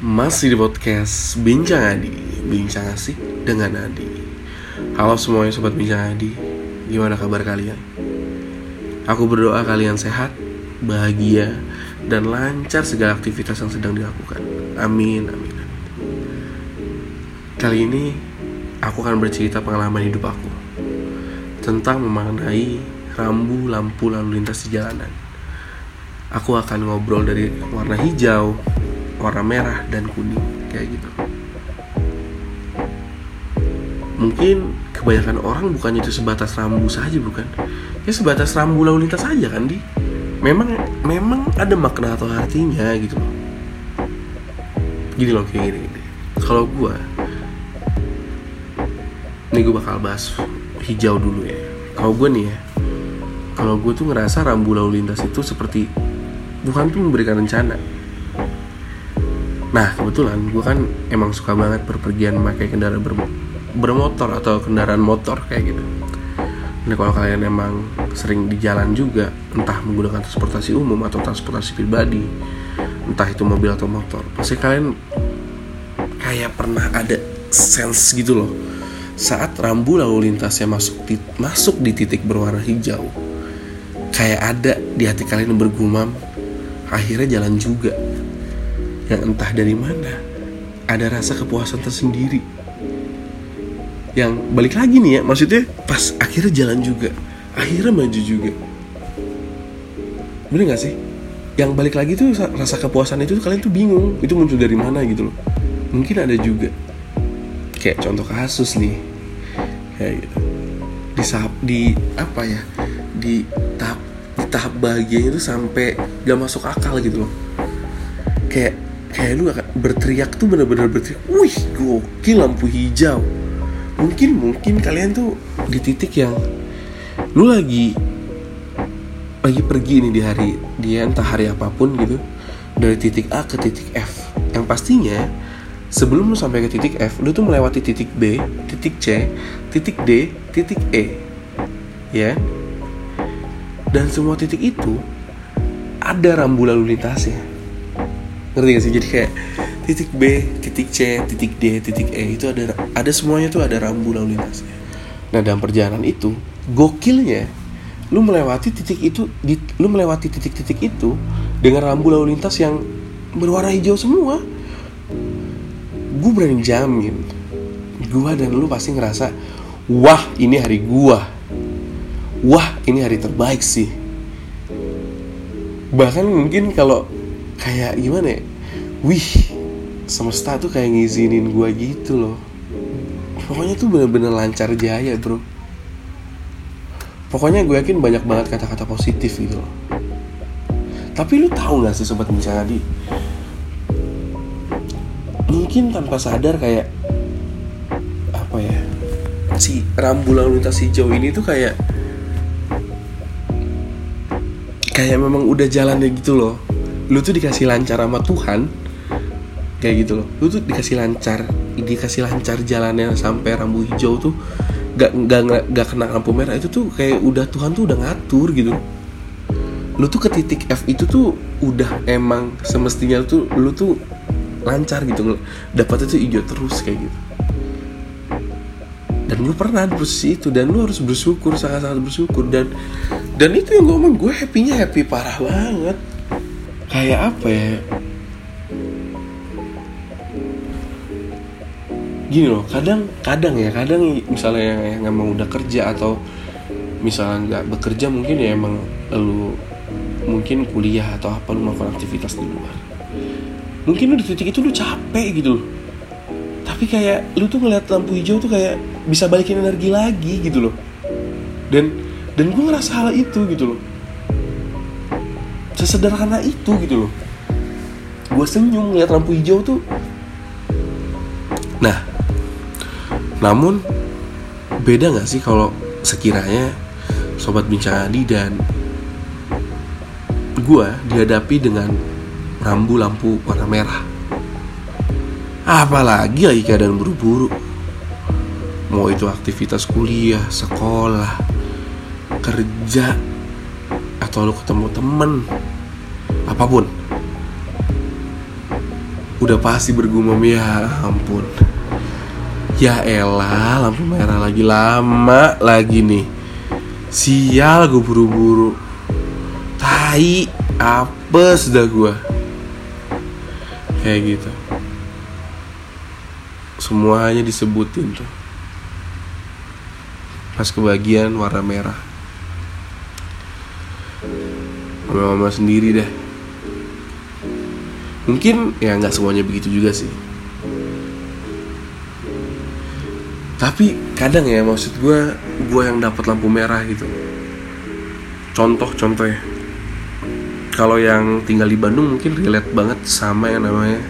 Masih di podcast Bincang Adi. Bincang asik dengan Adi. Halo semuanya sobat Bincang Adi. Gimana kabar kalian? Aku berdoa kalian sehat, bahagia, dan lancar segala aktivitas yang sedang dilakukan. Amin, amin, amin Kali ini aku akan bercerita pengalaman hidup aku Tentang memaknai rambu lampu lalu lintas di jalanan. Aku akan ngobrol dari warna hijau, warna merah dan kuning kayak gitu. Mungkin kebanyakan orang bukannya itu sebatas rambu saja bukan? Ya sebatas rambu lalu lintas saja kan di? Memang memang ada makna atau artinya gitu. Loh gini loh kayak gini, gini. kalau gue ini gue bakal bahas hijau dulu ya. Kalau gue nih ya kalau gue tuh ngerasa rambu lalu lintas itu seperti bukan tuh memberikan rencana Nah kebetulan gue kan emang suka banget berpergian memakai kendaraan bermo bermotor atau kendaraan motor kayak gitu. Nah kalau kalian emang sering di jalan juga, entah menggunakan transportasi umum atau transportasi pribadi, entah itu mobil atau motor, pasti kalian kayak pernah ada sense gitu loh. Saat rambu lalu lintasnya masuk di, masuk di titik berwarna hijau, kayak ada di hati kalian bergumam, akhirnya jalan juga yang entah dari mana ada rasa kepuasan tersendiri. Yang balik lagi nih ya maksudnya pas akhirnya jalan juga akhirnya maju juga. Bener gak sih? Yang balik lagi tuh rasa kepuasan itu kalian tuh bingung itu muncul dari mana gitu loh. Mungkin ada juga. Kayak contoh kasus nih. Kayak gitu. Di di apa ya? Di tahap di tahap bahagia itu sampai gak masuk akal gitu loh. Kayak kayak lu berteriak tuh bener-bener berteriak wih gokil lampu hijau. Mungkin mungkin kalian tuh di titik yang lu lagi lagi pergi nih di hari dia entah hari apa pun gitu dari titik A ke titik F. Yang pastinya sebelum lu sampai ke titik F lu tuh melewati titik B titik C titik D titik E. Ya. Dan semua titik itu ada rambu lalu lintasnya ngerti gak sih? Jadi kayak titik B titik C titik D titik E. Itu ada ada semuanya tuh ada rambu lalu lintasnya. Nah dalam perjalanan itu gokilnya lu melewati titik itu di, lu melewati titik-titik itu dengan rambu lalu lintas yang berwarna hijau semua. Gue berani jamin gua dan lu pasti ngerasa wah ini hari gua. Wah ini hari terbaik sih. Bahkan mungkin kalau kayak gimana ya? Wih semesta tuh kayak ngizinin gue gitu loh. Pokoknya tuh bener-bener lancar jaya bro. Pokoknya gue yakin banyak banget kata-kata positif gitu loh. Tapi lu tahu gak sih sobat di mungkin tanpa sadar kayak apa ya si rambu lalu lintas hijau ini tuh kayak kayak memang udah jalannya gitu loh lu tuh dikasih lancar sama Tuhan kayak gitu loh. Lu tuh dikasih lancar dikasih lancar jalannya sampai rambu hijau tuh gak, gak, gak, kena lampu merah itu tuh kayak udah Tuhan tuh udah ngatur gitu lu tuh ke titik F itu tuh udah emang semestinya tuh lu tuh lancar gitu dapatnya tuh hijau terus kayak gitu. Dan lu pernah di posisi itu dan lu harus bersyukur sangat-sangat bersyukur. Dan dan itu yang gue ngomong gue happynya happy parah banget kayak apa ya? Gini loh kadang kadang ya kadang misalnya yang, emang udah kerja atau misalnya nggak bekerja mungkin ya emang lu mungkin kuliah atau apa lu melakukan aktivitas di luar. Mungkin lu di titik itu lu capek gitu tapi kayak lu tuh ngeliat lampu hijau tuh kayak bisa balikin energi lagi gitu loh. Dan dan gue ngerasa hal itu gitu loh sesederhana itu gitu loh. Gue senyum ngeliat lampu hijau tuh. Nah namun beda nggak sih kalau sekiranya sobat bincang Adi dan gue dihadapi dengan rambu lampu warna merah? Apalagi lagi keadaan buru-buru. Mau itu aktivitas kuliah sekolah kerja atau lu ketemu temen apa pun. Udah pasti bergumam ya ampun. Ya elah lampu merah lagi lama lagi nih. Sial gue buru-buru. Tai apes dah gue kayak gitu. Semuanya disebutin tuh. Pas kebagian warna merah. Mama-mama sendiri deh mungkin ya nggak semuanya begitu juga sih. Tapi kadang ya maksud gue gue yang dapat lampu merah gitu. Contoh contoh ya kalau yang tinggal di Bandung mungkin relate banget sama yang namanya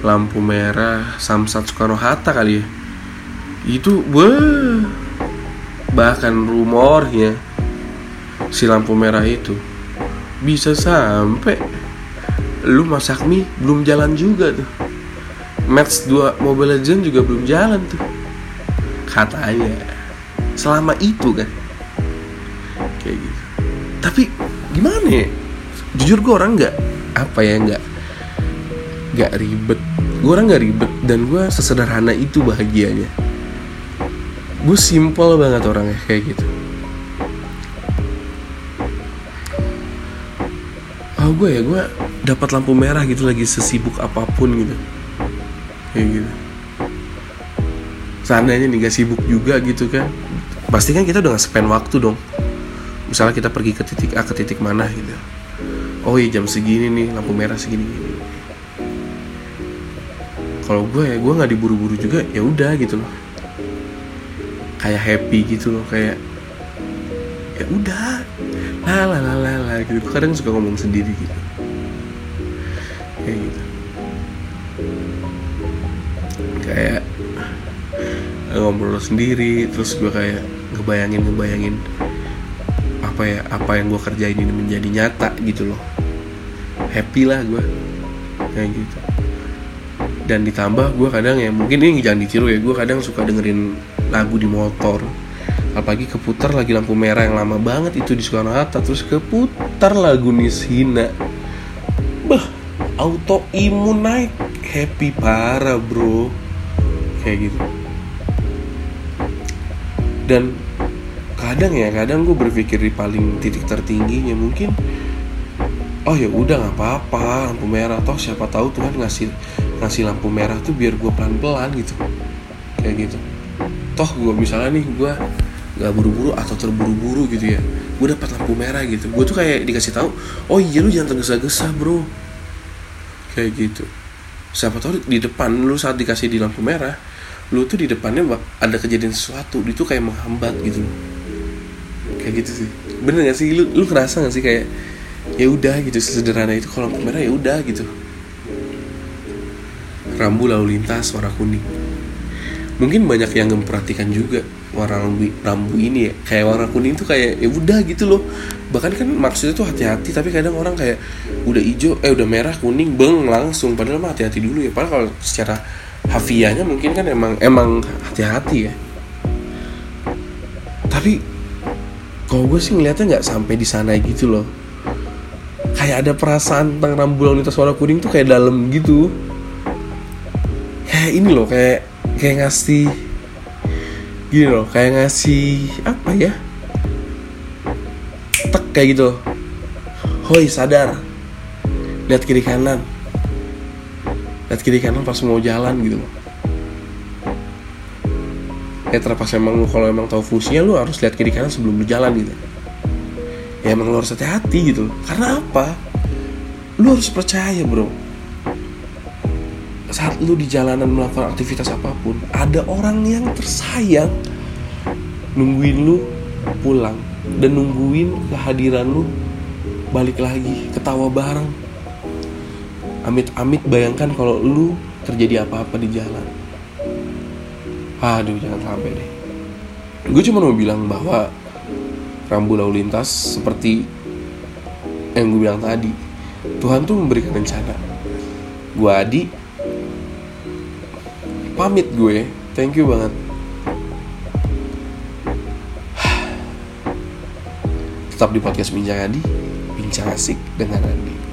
lampu merah Samsat Soekarno Hatta kali ya. Itu wah bahkan rumornya si lampu merah itu bisa sampai lu masak mie belum jalan juga tuh. Match 2 Mobile Legends juga belum jalan tuh. Katanya. Selama itu kan. Kayak gitu. Tapi gimana ya? Jujur gue orang nggak apa ya nggak nggak ribet. Gue orang nggak ribet dan gue sesederhana itu bahagianya. Gue simple banget orangnya kayak gitu. Oh gue ya gue dapat lampu merah gitu lagi sesibuk apa pun gitu. Kayak gitu. Seandainya nih gak sibuk juga gitu kan pasti kan kita udah gak spend waktu dong. Misalnya kita pergi ke titik A ke titik mana gitu. Oh iya jam segini nih lampu merah segini gini kalau gue ya gue nggak diburu-buru juga ya udah gitu loh. Kayak happy gitu loh kayak ya udah. Lah lah lah lah gitu. Kadang suka ngomong sendiri gitu ngobrol sendiri terus gue kayak ngebayangin ngebayangin apa ya apa yang gue kerjain ini menjadi nyata gitu loh. Happy lah gue kayak gitu. Dan ditambah gue kadang ya mungkin ini jangan ditiru ya gue kadang suka dengerin lagu di motor. Apalagi keputar lagi lampu merah yang lama banget itu di Soekarno Hatta terus keputar lagu Nishina bah auto imun naik. Happy parah bro. Kayak gitu dan kadang ya kadang gue berpikir di paling titik tertingginya mungkin oh ya udah nggak apa-apa lampu merah. Toh siapa tahu Tuhan ngasih ngasih lampu merah tuh biar gue pelan-pelan gitu. Kayak gitu. Toh gue misalnya nih gue nggak buru-buru atau terburu-buru gitu ya gue dapat lampu merah gitu. Gue tuh kayak dikasih tahu oh iya lu jangan tergesa-gesa bro. Kayak gitu. Siapa tahu di depan lu saat dikasih di lampu merah lu tuh di depannya ada kejadian sesuatu itu kayak menghambat gitu. Kayak gitu sih. Bener gak sih? Lu lu kerasa gak sih kayak ya udah gitu sesederhana itu kalau merah ya udah gitu. Rambu lalu lintas warna kuning. Mungkin banyak yang memperhatikan juga warna rambu, ini ya. Kayak warna kuning tuh kayak ya udah gitu loh. Bahkan kan maksudnya tuh hati-hati tapi kadang orang kayak udah hijau eh udah merah kuning beng langsung. Padahal mah hati-hati dulu ya. Padahal kalau secara hafiahnya mungkin kan emang emang hati-hati ya. Tapi kalau gue sih ngeliatnya nggak sampai di sana gitu loh. Kayak ada perasaan tentang rambu lalu lintas warna kuning tuh kayak dalam gitu. Kayak ini loh kayak kayak ngasih gini loh kayak ngasih apa ya? Tek kayak gitu hoi sadar. Lihat kiri kanan lihat kiri kanan pas mau jalan gitu loh. Ya terpas emang kalau emang tahu fungsinya lu harus lihat kiri kanan sebelum lu jalan gitu. Ya emang lu harus hati-hati gitu karena apa? Lu harus percaya bro. Saat lu di jalanan melakukan aktivitas apa pun ada orang yang tersayang nungguin lu pulang dan nungguin kehadiran lu balik lagi ketawa bareng amit-amit bayangkan kalau lu terjadi apa-apa di jalan. Aduh jangan sampai deh. Gue cuma mau bilang bahwa rambu lalu lintas seperti yang gue bilang tadi Tuhan tuh memberikan rencana. Gue Adi pamit gue. Thank you banget. Tetap di podcast bincang Adi bincang asik dengan Adi